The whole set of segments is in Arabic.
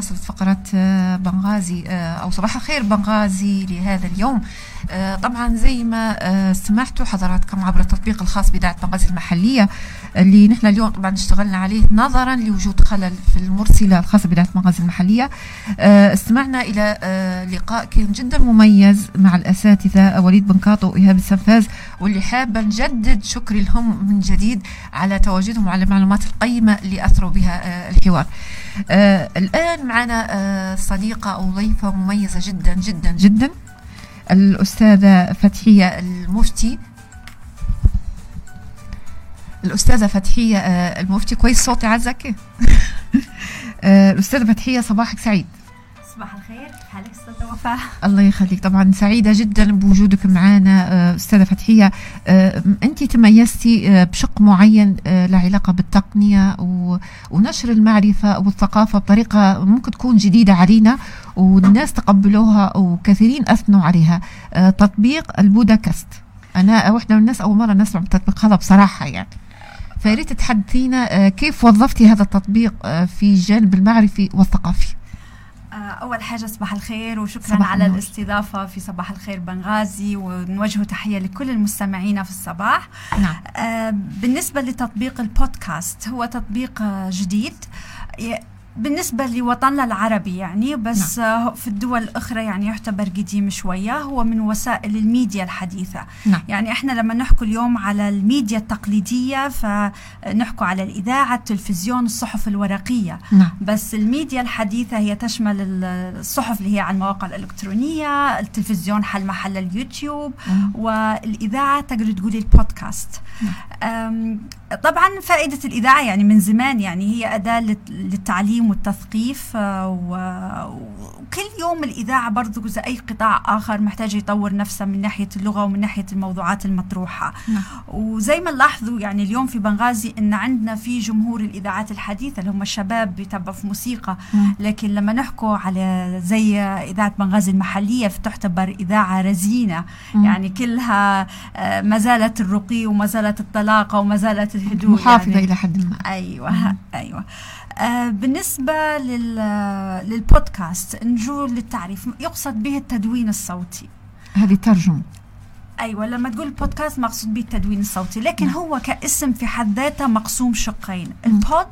لمواصلة فقرة آه، بنغازي آه، أو صباح الخير بنغازي لهذا اليوم. آه، طبعا زي ما سمعتوا حضراتكم عبر التطبيق الخاص بإذاعة بنغازي المحلية اللي نحن اليوم طبعا اشتغلنا عليه نظرا لوجود خلل في المرسلة الخاصة بإذاعة بنغازي المحلية. استمعنا إلى لقاء كان جدا مميز مع الأساتذة وليد بنكاطو وإيهاب السنفاز واللي حابة نجدد شكري لهم من جديد على تواجدهم وعلى المعلومات القيمة اللي أثروا بها الحوار. آه الآن معنا آه صديقة أو ضيفة مميزة جدا جدا جدا الأستاذة فتحية المفتي. الأستاذة فتحية آه المفتي كويس صوتي عزك. آه الأستاذة فتحية صباحك سعيد. صباح الخير. حالك أستاذة وفاء؟ الله يخليك. طبعا سعيدة جدا بوجودك معنا آه، أستاذة فتحية. آه، أنت تميزتي آه، بشق معين له علاقة بالتقنية ونشر المعرفة والثقافة بطريقة ممكن تكون جديدة علينا والناس تقبلوها وكثيرين أثنوا عليها. تطبيق البودكاست. أنا واحدة من الناس أول مرة نسمع بالتطبيق هذا بصراحة يعني. فياريت تحدثينا كيف وظفتي هذا التطبيق في الجانب المعرفي والثقافي؟ أول حاجة صباح الخير وشكرا صباح على النور. الاستضافة في صباح الخير بنغازي ونوجه تحية لكل المستمعين في الصباح نعم. آه بالنسبة لتطبيق البودكاست هو تطبيق جديد بالنسبة لوطننا العربي يعني بس نعم. في الدول الأخرى يعني يعتبر قديم شوية هو من وسائل الميديا الحديثة نعم. يعني إحنا لما نحكي اليوم على الميديا التقليدية فنحكي على الإذاعة التلفزيون الصحف الورقية نعم. بس الميديا الحديثة هي تشمل الصحف اللي هي على المواقع الإلكترونية التلفزيون حل محل اليوتيوب نعم. والإذاعة تقدر تقولي البودكاست نعم. طبعا فائدة الإذاعة يعني من زمان يعني هي أداة للتعليم والتثقيف آه، وكل يوم الإذاعة برضو زي أي قطاع آخر محتاج يطور نفسه من ناحية اللغة ومن ناحية الموضوعات المطروحة نعم. وزي ما نلاحظوا يعني اليوم في بنغازي أن عندنا في جمهور الإذاعات الحديثة اللي هم الشباب بيتابعوا في موسيقى نعم. لكن لما نحكوا على زي إذاعة بنغازي المحلية فتعتبر إذاعة رزينة نعم. يعني كلها آه، ما زالت الرقي وما زالت الطلاقة وما زالت الهدوء محافظة يعني. إلى حد ما. أيوة مم. أيوة. آه بالنسبة للبودكاست نجو للتعريف يقصد به التدوين الصوتي. هذه ترجمة. أيوه لما تقول البودكاست مقصود به التدوين الصوتي لكن نعم. هو كاسم في حد ذاته مقسوم شقين. البود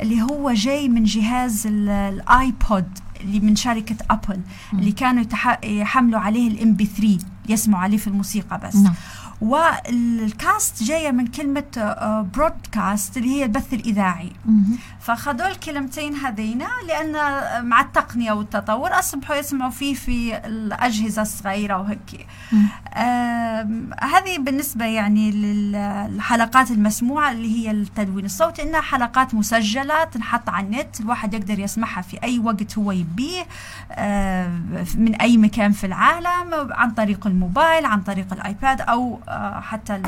اللي هو جاي من جهاز الآيبود اللي من شركة أبل اللي كانوا يحملوا عليه ال MP 3 يسمعوا عليه في الموسيقى بس. نعم. وال cast جاية من كلمة broadcast اللي هي البث الإذاعي. فخذوا الكلمتين هذينا لأن مع التقنية والتطور أصبحوا يسمعوا فيه في الأجهزة الصغيرة وهيك. هذه بالنسبة يعني للحلقات المسموعة اللي هي التدوين الصوتي إنها حلقات مسجلة تنحط على النت الواحد يقدر يسمعها في أي وقت هو يبيه من أي مكان في العالم عن طريق الموبايل عن طريق الآيباد أو آه، حتى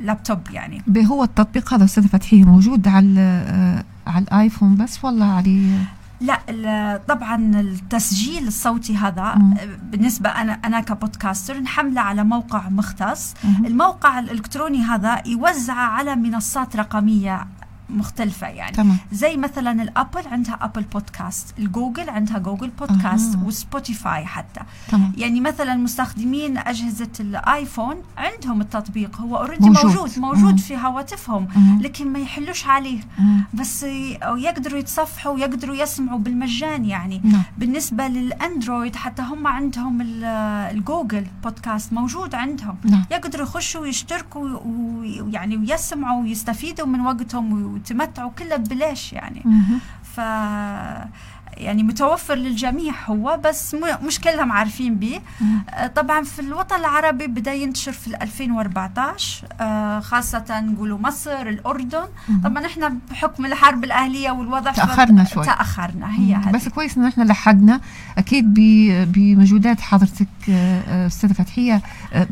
اللابتوب يعني. هو التطبيق هذا أستاذ فتحي موجود على آه، على الآيفون بس ولا عليه لا طبعا التسجيل الصوتي هذا مم. بالنسبة أنا أنا ك podcaster نحمله على موقع مختص مم. الموقع الإلكتروني هذا يوزع على منصات رقمية مختلفة يعني تمام. زي مثلا ال Apple عندها Apple Podcast ال Google عندها Google Podcast أه. و Spotify حتى تمام. يعني مثلا مستخدمين أجهزة الآيفون عندهم التطبيق هو already موجود موجود, موجود في هواتفهم لكن ما يحلوش عليه. بس يقدروا يتصفحوا ويقدروا يسمعوا بالمجان يعني. نعم. بالنسبة للأندرويد حتى هم عندهم ال Google Podcast موجود عندهم. نعم. يقدروا يخشوا ويشتركوا ويعني ويسمعوا ويستفيدوا من وقتهم وتمتعوا كله ببلاش يعني. ف يعني متوفر للجميع هو بس مش كلهم عارفين به آه، طبعا في الوطن العربي بدأ ينتشر في 2014 آه، خاصة نقولوا مصر الأردن. طبعا إحنا بحكم الحرب الأهلية والوضع تأخرنا شوي. تأخرنا هي هذه. بس كويس إن إحنا لحقنا. أكيد بمجهودات حضرتك آه، أستاذة فتحية.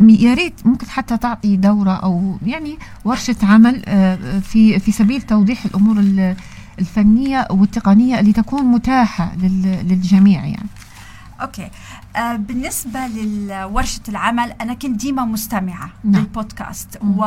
يا ريت ممكن حتى تعطي دورة أو يعني ورشة عمل في في سبيل توضيح الأمور الفنية والتقنية اللي تكون متاحة للجميع يعني. أوكي. آه بالنسبة لورشة العمل أنا كنت ديما مستمعة نعم. للبودكاست و...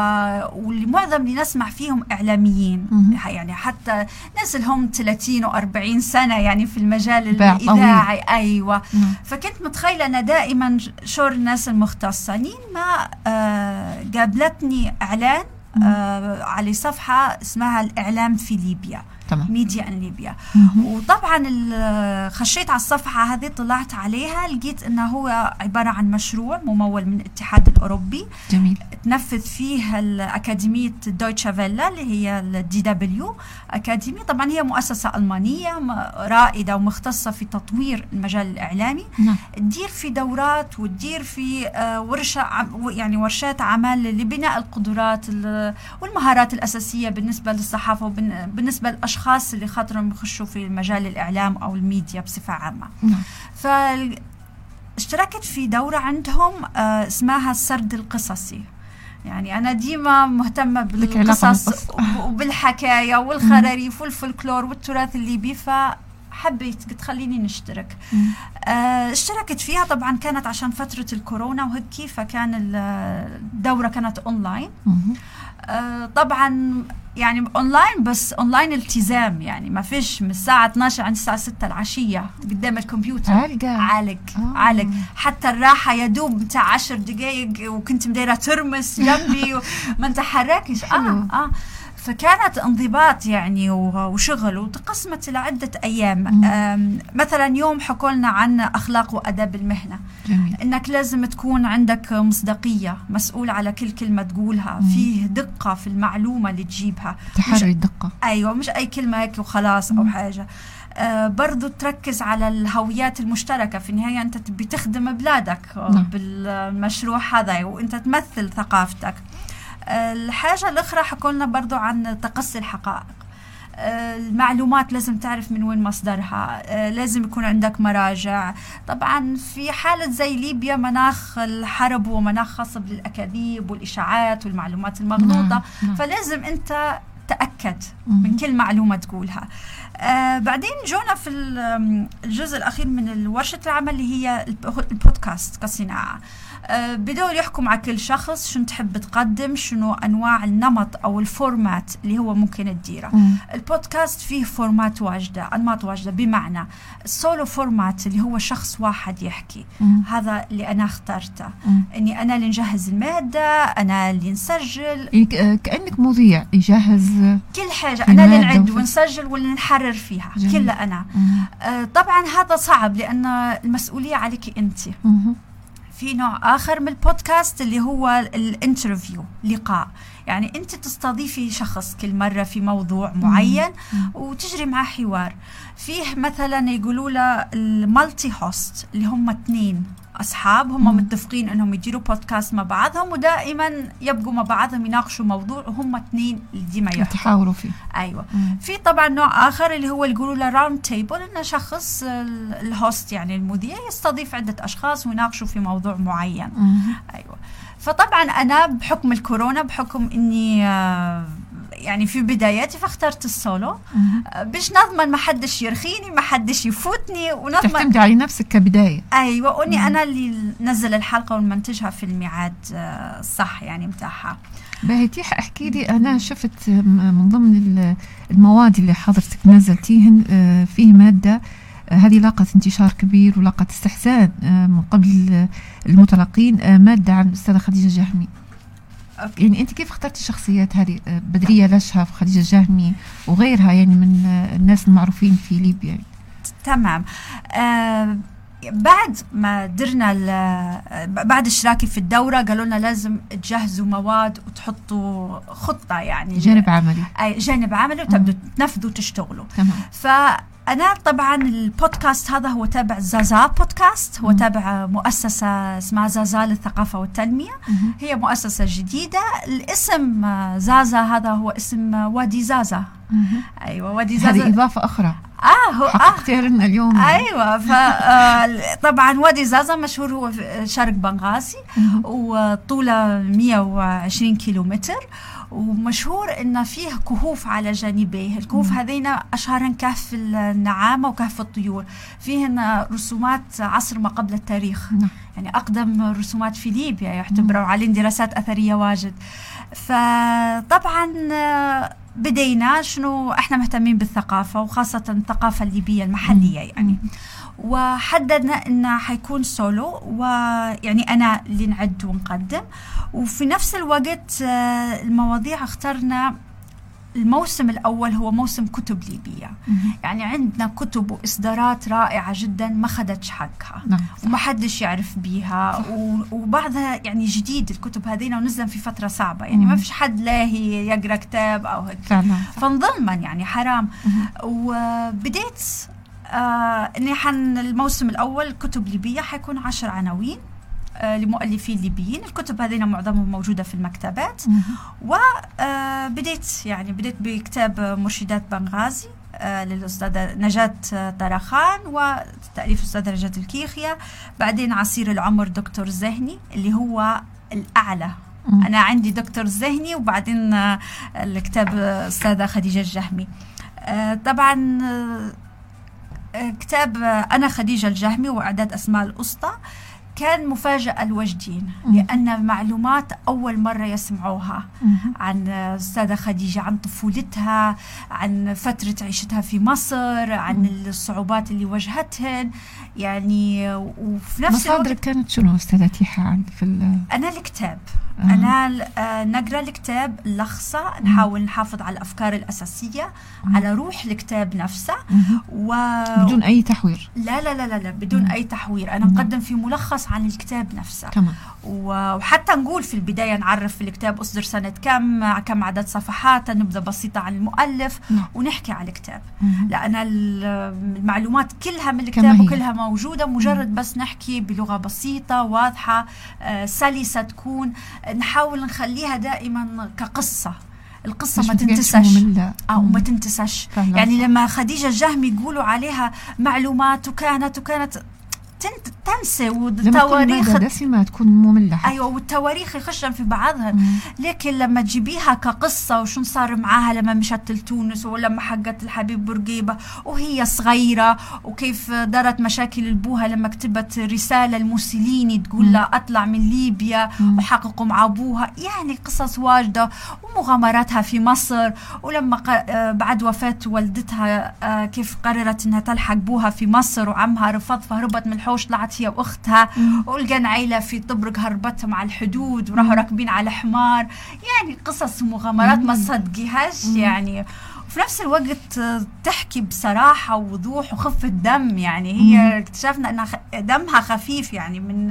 والمعظم اللي نسمع فيهم إعلاميين. مم. يعني حتى ناس لهم 30 و40 سنة يعني في المجال الإذاعي. أيوه. نعم. فكنت متخيلة أنا دائما شور الناس المختصة. لين ما آه قابلتني إعلان آه على صفحة اسمها الإعلام في ليبيا. تمام. Media in Libya. وطبعا خشيت على الصفحة هذه طلعت عليها لقيت إنه هو عبارة عن مشروع ممول من الاتحاد الأوروبي. جميل. تنفذ فيه الأكاديمية Deutsche Welle اللي هي ال DW Akademie طبعا هي مؤسسة ألمانية رائدة ومختصة في تطوير المجال الإعلامي. نعم. تدير في دورات وتدير في آه، ورشة يعني ورشات عمل لبناء القدرات والمهارات الأساسية بالنسبة للصحافة وبالنسبه للأشخاص الأشخاص اللي خاطرهم يخشوا في مجال الإعلام أو الميديا بصفة عامة. نعم. ف اشتركت في دورة عندهم آه اسمها السرد القصصي. يعني أنا ديما مهتمة بالقصص وبالحكاية والخراريف والفلكلور والتراث الليبي فحبيت تخليني نشترك. آه اشتركت فيها. طبعا كانت عشان فترة الكورونا وهيك فكان الدورة كانت أونلاين. آه طبعا يعني اونلاين بس اونلاين التزام. يعني ما فيش من الساعة 12 عند الساعة 6 العشية قدام الكمبيوتر. عالق عالق آه. عالق. حتى الراحة يا دوب بتاع 10 دقائق وكنت مديره ترمس جنبي وما انت حركش آه آه. فكانت انضباط يعني وشغل وتقسمت لعدة أيام مثلا يوم حكوا لنا عن أخلاق وأداب المهنة جميل. إنك لازم تكون عندك مصداقية مسؤول على كل كلمة تقولها مم. فيه دقة في المعلومة اللي تجيبها تحري الدقة أيوة مش أي كلمة هيك وخلاص مم. أو حاجة آه برضو تركز على الهويات المشتركة في النهاية أنت تبي تخدم بلادك نعم. بالمشروع هذا وأنت تمثل ثقافتك الحاجة الأخرى حكولنا برضو عن تقصي الحقائق. المعلومات لازم تعرف من وين مصدرها لازم يكون عندك مراجع. طبعا في حالة زي ليبيا مناخ الحرب هو مناخ خاص بالأكاذيب والإشاعات والمعلومات المغلوطة. نعم. نعم. فلازم أنت تأكد من كل معلومة تقولها. آه بعدين جونا في الجزء الأخير من ورشة العمل اللي هي البودكاست كصناعة. آه، بدول يحكم على كل شخص شنو تحب تقدم شنو أنواع النمط أو ال format اللي هو ممكن تديره. البودكاست فيه formats واجدة أنماط واجدة بمعنى ال solo format اللي هو شخص واحد يحكي. مم. هذا اللي أنا اخترته. مم. إني أنا اللي نجهز المادة أنا اللي نسجل. يعني كأنك مذيع يجهز كل حاجة. أنا اللي نعد ونسجل واللي نحرر فيها. كلها أنا. آه طبعا هذا صعب لأن المسؤولية عليك أنت. مم. في نوع آخر من البودكاست اللي هو ال interview لقاء. يعني انت تستضيفي شخص كل مرة في موضوع معين وتجري معه حوار. فيه مثلا يقولوا له ال multi host اللي هم اثنين أصحاب هم. متفقين إنهم يديروا بودكاست مع بعضهم ودائما يبقوا مع بعضهم يناقشوا موضوع وهم اثنين ديما يتحاوروا فيه. أيوه. مم. في طبعا نوع آخر اللي هو يقولوا له round table انه شخص ال host يعني المذيع يستضيف عدة أشخاص ويناقشوا في موضوع معين. مم. أيوه. فطبعا أنا بحكم الكورونا بحكم إني آه يعني في بداياتي فاخترت السولو. باش نضمن ما حدش يرخيني ما حدش يفوتني ونضمن تعتمدي على نفسك كبداية. أيوه وإني أنا اللي نزل الحلقة ونمنتجها في الميعاد الصح آه، يعني متاعها بهتيح أحكي لي أنا شفت من ضمن المواد اللي حضرتك نزلتيهن آه، فيه مادة آه، هذه لاقت انتشار كبير ولاقت استحسان من قبل المتلقين مادة عن الأستاذة خديجة جهمي. يعني أنت كيف اخترتي الشخصيات هذه؟ آه، بدرية لشهف خديجة جهمي وغيرها يعني من آه، الناس المعروفين في ليبيا؟ يعني. تمام. آه بعد ما درنا آه، بعد اشتراكي في الدورة قالوا لنا لازم تجهزوا مواد وتحطوا خطة يعني. جانب عملي. أي جانب عملي وتبدوا تنفذوا وتشتغلوا. تمام. أنا طبعا البودكاست هذا هو تابع زازا بودكاست هو تابع مؤسسة اسمها زازا للثقافة والتنمية مم. هي مؤسسة جديدة. الاسم زازا هذا هو اسم وادي زازا. أيوة وادي زازا. هذه إضافة أخرى. آه هو آه. لنا اليوم. أيوه فطبعا آه وادي زازا مشهور هو في شرق بنغازي وطوله 120 كيلومتر. ومشهور إن فيه كهوف على جانبيه. الكهوف هذين اشهرا كهف النعامة وكهف الطيور. فيهن رسومات عصر ما قبل التاريخ. نعم. يعني أقدم رسومات في ليبيا يعتبروا عليهم دراسات أثرية واجد. فطبعا بدينا شنو إحنا مهتمين بالثقافة وخاصة الثقافة الليبية المحلية يعني. وحددنا انه حيكون سولو ويعني أنا اللي نعد ونقدم. وفي نفس الوقت آه، المواضيع اخترنا الموسم الأول هو موسم كتب ليبية. يعني عندنا كتب وإصدارات رائعة جدا ما خدتش حقها. نعم. وما حدش يعرف بيها. وبعضها يعني جديد الكتب هذين ونزل في فترة صعبة. يعني ما فيش حد لاهي يقرأ كتاب أو هيك. فنظلما يعني حرام. وبديت آه اني حن الموسم الأول كتب ليبية حيكون عشر عناوين آه لمؤلفين ليبيين. الكتب هذه معظمهم موجودة في المكتبات. وبديت آه يعني بديت بكتاب مرشدات بنغازي آه للأستاذة نجاة طرخان وتأليف الأستاذة نجاة الكيخية. بعدين عصير العمر دكتور زهني اللي هو الأعلى. أنا عندي دكتور زهني وبعدين آه، الكتاب أستاذة خديجة الجهمي. آه، طبعا كتاب أنا خديجة الجهمي وإعداد أسماء الأسطى كان مفاجأة الوجدين لأن معلومات أول مرة يسمعوها عن الأستاذة خديجة عن طفولتها عن فترة عيشتها في مصر عن الصعوبات اللي واجهتهن يعني وفي نفس مصادرك كانت شنو أستاذة تيحة في أنا الكتاب. أنا آه، نقرأ الكتاب لخصة نحاول نحافظ على الأفكار الأساسية آه. على روح الكتاب نفسه و... بدون أي تحوير. لا لا لا لا, بدون أي تحوير. أنا مقدم في ملخص عن الكتاب نفسه. تمام. وحتى نقول في البداية نعرف في الكتاب أصدر سنة كم كم عدد صفحات نبذة بسيطة عن المؤلف نعم. ونحكي على الكتاب. لأن المعلومات كلها من الكتاب وكلها موجودة مجرد بس نحكي بلغة بسيطة واضحة آه سلسة تكون نحاول نخليها دائما كقصة. القصة ما تنتسش آه وما تنتسش يعني لما خديجة الجهمي يقولوا عليها معلومات وكانت وكانت تنسى والتواريخ دسمة تكون مملة أيوه والتواريخ يخشن في بعضها. مم. لكن لما تجيبيها كقصة وشو صار معاها لما مشت لتونس ولما حقت الحبيب بورقيبة وهي صغيرة وكيف دارت مشاكل ابوها لما كتبت رسالة لموسوليني تقول له أطلع من ليبيا وحققوا مع أبوها. يعني قصص واجدة ومغامراتها في مصر. ولما آه، بعد وفاة والدتها آه، كيف قررت إنها تلحق بوها في مصر وعمها رفض فهربت من الحوش طلعت هي واختها ولقن عيله في طبرق هربت مع الحدود وراحوا راكبين على حمار. يعني قصص ومغامرات ما تصدقيهاش يعني وفي نفس الوقت تحكي بصراحة ووضوح وخفة دم يعني هي اكتشفنا أنها دمها خفيف يعني من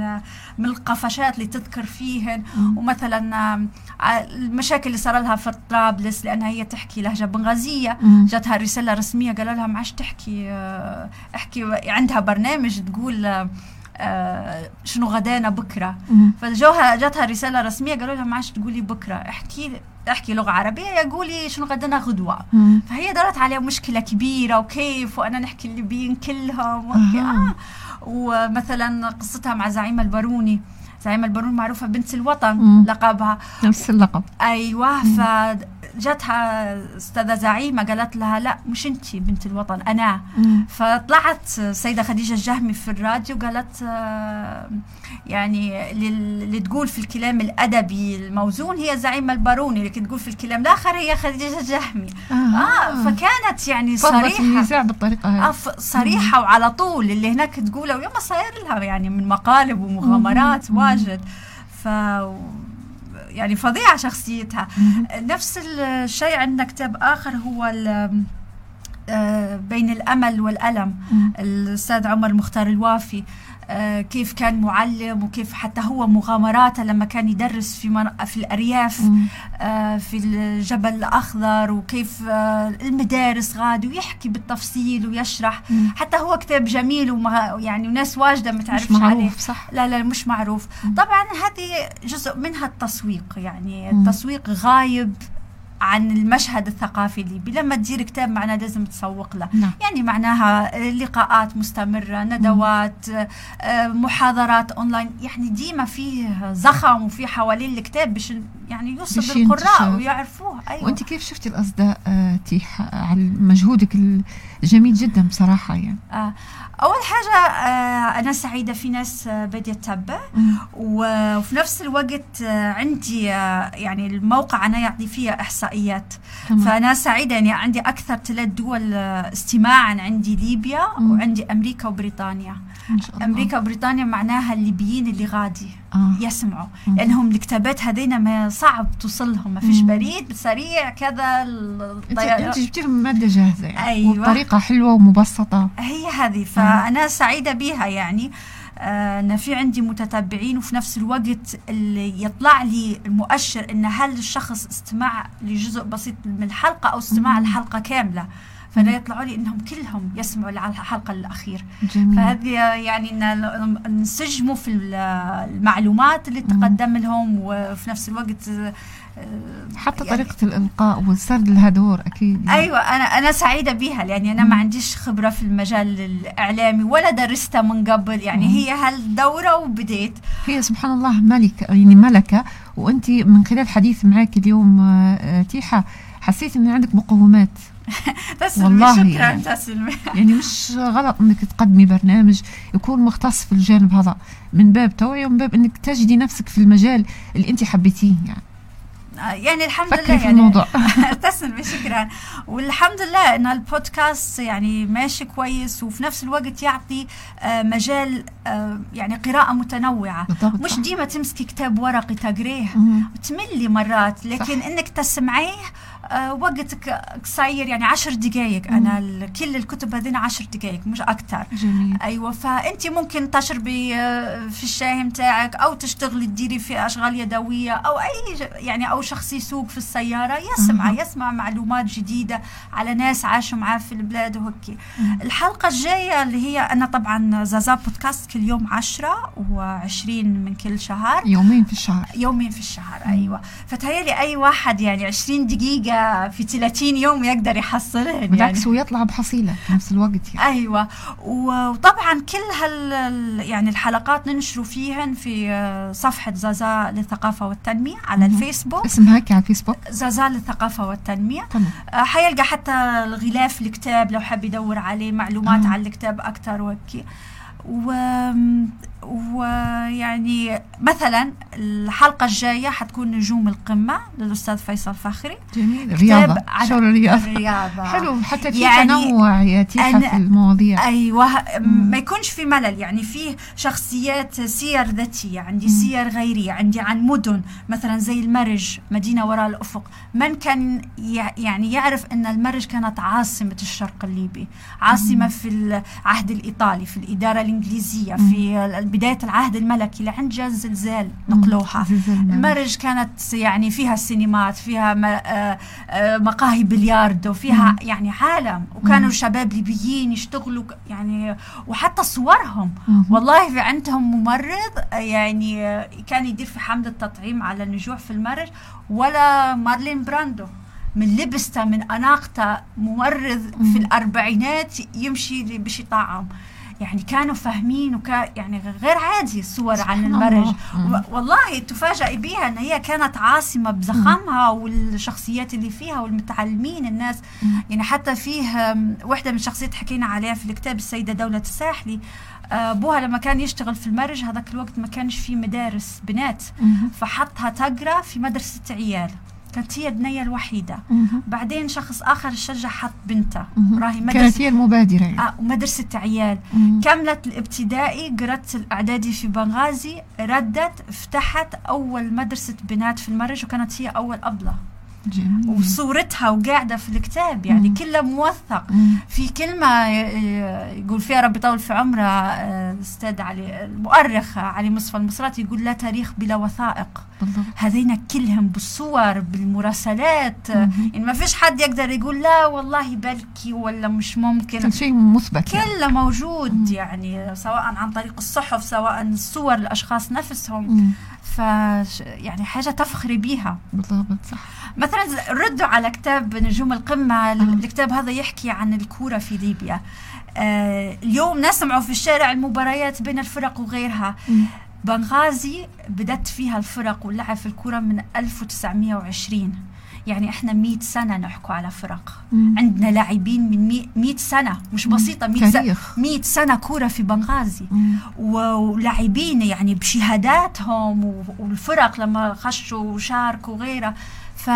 من القفشات اللي تذكر فيهن. ومثلا المشاكل اللي صار لها في طرابلس لأنها هي تحكي لهجة بنغازية. جاتها رسالة رسمية قالوا لها ما عادش تحكي احكي عندها برنامج تقول آه شنو غدانا بكرة. فجوها جاتها رسالة رسمية قالوا لها ما عادش تقولي بكرة احكي احكي لغة عربية يقولي شنو غدانا غدوة. مم. فهي دارت عليها مشكلة كبيرة وكيف وأنا نحكي الليبيين كلهم آه. ومثلا قصتها مع زعيم الباروني. زعيم البارون معروفة بنت الوطن مم. لقبها. نفس اللقب. أيوه ف جاتها أستاذة زعيمة قالت لها لا مش انت بنت الوطن أنا. مم. فطلعت سيدة خديجة الجهمي في الراديو قالت آه، يعني اللي تقول في الكلام الأدبي الموزون هي زعيمة الباروني لكن تقول في الكلام الآخر هي خديجة الجهمي. آه. آه فكانت يعني صريحة. النزاع بالطريقة هاي. آه صريحة مم. وعلى طول اللي هناك تقوله ويوم صاير لها يعني من مقالب ومغامرات واجد. ف يعني فظيعة شخصيتها. نفس الشيء عندنا كتاب آخر هو آه، بين الأمل والألم. الأستاذ عمر مختار الوافي. كيف كان معلم وكيف حتى هو مغامراته لما كان يدرس في في الأرياف آه، في الجبل الأخضر وكيف المدارس غاد ويحكي بالتفصيل ويشرح. حتى هو كتاب جميل وما يعني وناس واجدة ما تعرفش عليه. صح. لا لا مش معروف. طبعا هذه جزء منها التسويق يعني التسويق غايب عن المشهد الثقافي الليبي لما تدير كتاب معناه لازم تسوق له. نعم. يعني معناها لقاءات مستمرة ندوات آه، محاضرات أونلاين. يعني ديما فيه زخم وفي حوالين الكتاب باش يعني يوصل للقراء ويعرفوه. أيوة. وأنت كيف شفتي الأصداء آه تيح على مجهودك الجميل جدا بصراحة يعني. آه أول حاجة آه أنا سعيدة في ناس بدأت تتبع وفي نفس الوقت عندي يعني الموقع أنا يعطي فيه إحصائيات تمام. فأنا سعيدة يعني عندي أكثر ثلاث دول آه استماعا عندي ليبيا مم. وعندي أمريكا وبريطانيا إن شاء الله. أمريكا وبريطانيا معناها الليبيين اللي غادي آه. يسمعوا مم. لأنهم الكتابات هذين ما صعب توصلهم ما فيش بريد سريع كذا الطيارة أنت جبتي لهم مادة جاهزة يعني. أيوة. وبطريقة حلوة ومبسطة هي هذه فأنا سعيدة بها يعني آه، أنا في عندي متتبعين وفي نفس الوقت اللي يطلع لي المؤشر أن هل الشخص استمع لجزء بسيط من الحلقة أو استمع الحلقة كاملة. فلا يطلعوا لي إنهم كلهم يسمعوا الحلقة الأخير. جميل. فهذه يعني نسجموا في المعلومات اللي تقدم لهم وفي نفس الوقت حتى يعني طريقة الإلقاء والسرد لها دور أكيد. يعني. أيوة أنا أنا سعيدة بها لأني أنا ما عنديش خبرة في المجال الإعلامي ولا درستها من قبل. يعني مم. هي هالدورة وبديت. هي سبحان الله ملكة يعني ملكة. وأنت من خلال حديث معك اليوم آه، تيحة حسيت أن عندك مقومات. والله شكرا يعني. تسلمي. يعني مش غلط إنك تقدمي برنامج يكون مختص في الجانب هذا من باب توعية ومن باب إنك تجدي نفسك في المجال اللي أنت حبيتيه يعني. يعني الحمد لله في يعني. الموضوع. تسلمي شكرا. والحمد لله إن البودكاست يعني ماشي كويس وفي نفس الوقت يعطي آه، مجال آه، يعني قراءة متنوعة. مش ديما تمسكي كتاب ورقي تقريه تملي مرات لكن صح. إنك تسمعيه آه، وقتك قصير يعني عشر دقائق أنا كل الكتب هذين عشر دقائق مش أكثر جميل. أيوه فأنت ممكن تشربي في الشاي متاعك أو تشتغلي تديري في أشغال يدوية أو أي يعني أو شخص يسوق في السيارة يسمع يسمع معلومات جديدة على ناس عاشوا معاه في البلاد وهيك. الحلقة الجاية اللي هي أنا طبعا زازا بودكاست كل يوم عشرة وعشرين من كل شهر. يومين في الشهر. يومين في الشهر أيوة. فتهيألي أي واحد يعني عشرين دقيقة في 30 يوم يقدر يحصلهن يعني. بالعكس ويطلع بحصيلة في نفس الوقت يعني. أيوة. وطبعا كل هال يعني الحلقات ننشروا فيهن في صفحة زازا للثقافة والتنمية على الفيسبوك. اسمها هيك على الفيسبوك؟ زازال للثقافة والتنمية. تمام. آه حيلقى حتى الغلاف الكتاب لو حاب يدور عليه معلومات آه. عن الكتاب أكثر وهيك و ويعني مثلا الحلقة الجاية حتكون نجوم القمة للأستاذ فيصل فخري. جميل. رياضة. شو الرياضه الرياضه حلو. حتى في يعني تنوع يا في المواضيع. أيوه. ما يكونش في ملل. يعني فيه شخصيات سير ذاتية. عندي مم. سير غيريه عندي عن مدن. مثلا زي المرج مدينة وراء الأفق. من كان يعني يعرف أن المرج كانت عاصمة الشرق الليبي. عاصمة مم. في العهد الإيطالي في الإدارة الإنجليزية مم. في بداية العهد الملكي لعند جاء الزلزال نقلوها. المرج كانت يعني فيها سينمات فيها آه، آه، مقاهي بلياردو فيها يعني عالم. وكانوا شباب ليبيين يشتغلوا يعني وحتى صورهم. والله في عندهم ممرض يعني كان يدير في حملة التطعيم على النجوع في المرج ولا مارلون براندو. من لبسته من أناقته ممرض في الأربعينات يمشي باش يطعم يعني كانوا فاهمين وكا يعني غير عادي الصور عن المرج. والله تفاجئي بيها إن هي كانت عاصمة بزخمها والشخصيات اللي فيها والمتعلمين الناس. يعني حتى فيه وحدة من الشخصيات حكينا عليها في الكتاب السيدة دولة الساحلي. أبوها لما كان يشتغل في المرج هذاك الوقت ما كانش في مدارس بنات. فحطها تقرأ في مدرسة عيال. كانت هي البنية الوحيدة مه. بعدين شخص آخر شجع حط بنته راهي مدرسة كانت هي المبادرة يعني. آه ومدرسة عيال مه. كملت الابتدائي قرأت الإعدادي في بنغازي ردت فتحت أول مدرسة بنات في المرج وكانت هي أول أبلة جميل. وصورتها وقاعدة في الكتاب يعني. كله موثق مم. في كلمة يقول فيها ربي يطول في عمره الاستاذ علي المؤرخ علي مصطفى المصراتي يقول لا تاريخ بلا وثائق هذين كلهم بالصور بالمراسلات مم. يعني ما فيش حد يقدر يقول لا والله بلكي ولا مش ممكن كل شيء مثبت يعني. كله يعني. موجود مم. يعني سواء عن طريق الصحف سواء الصور الأشخاص نفسهم مم. ف يعني حاجة تفخري بيها. بالضبط صح. مثلا ردوا على كتاب نجوم القمة الكتاب هذا يحكي عن الكورة في ليبيا. آه اليوم نسمع في الشارع المباريات بين الفرق وغيرها. بنغازي بدت فيها الفرق واللعب في الكرة من 1920 يعني إحنا 100 سنة نحكوا على فرق. مم. عندنا لاعبين من 100 سنة مش بسيطة 100 سنه 100 سنة كورة في بنغازي. ولاعبين يعني بشهاداتهم والفرق لما خشوا وشاركوا وغيرها. ف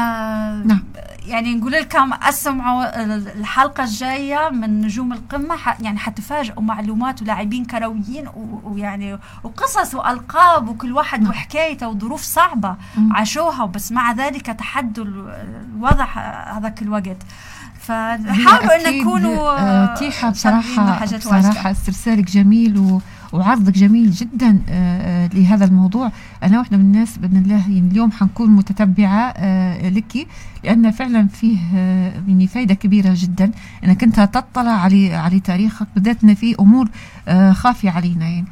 نعم. يعني نقول لكم أسمعوا الحلقة الجاية من نجوم القمة يعني حتفاجئوا معلومات ولاعبين كرويين ويعني وقصص وألقاب وكل واحد نعم. وحكايته وظروف صعبة مم. عاشوها بس مع ذلك تحدوا الوضع هذاك الوقت فحاولوا ان تكونوا آه، تيحة بصراحه بصراحة استرسالك جميل و وعرضك جميل جدا آه، آه، لهذا الموضوع. أنا واحدة من الناس بإذن الله يعني اليوم حنكون متتبعة آه، لك لأن فعلا فيه يعني فائده كبيرة جدا. انك انت تطلع على على تاريخك بالذات إن في أمور خافية علينا يعني.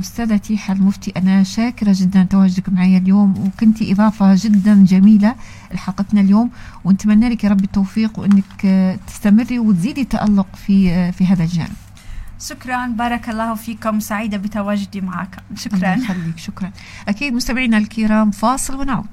أستاذة تيحة المفتي أنا شاكرة جدا تواجدك معي اليوم وكنتي إضافة جدا جميلة لحلقتنا اليوم. ونتمنى لك يا رب التوفيق وإنك تستمري وتزيدي تألق في في هذا الجانب. شكرا. بارك الله فيكم. سعيدة بتواجدي معك. شكرا. الله يخليك. شكرا. أكيد مستمعينا الكرام فاصل ونعود.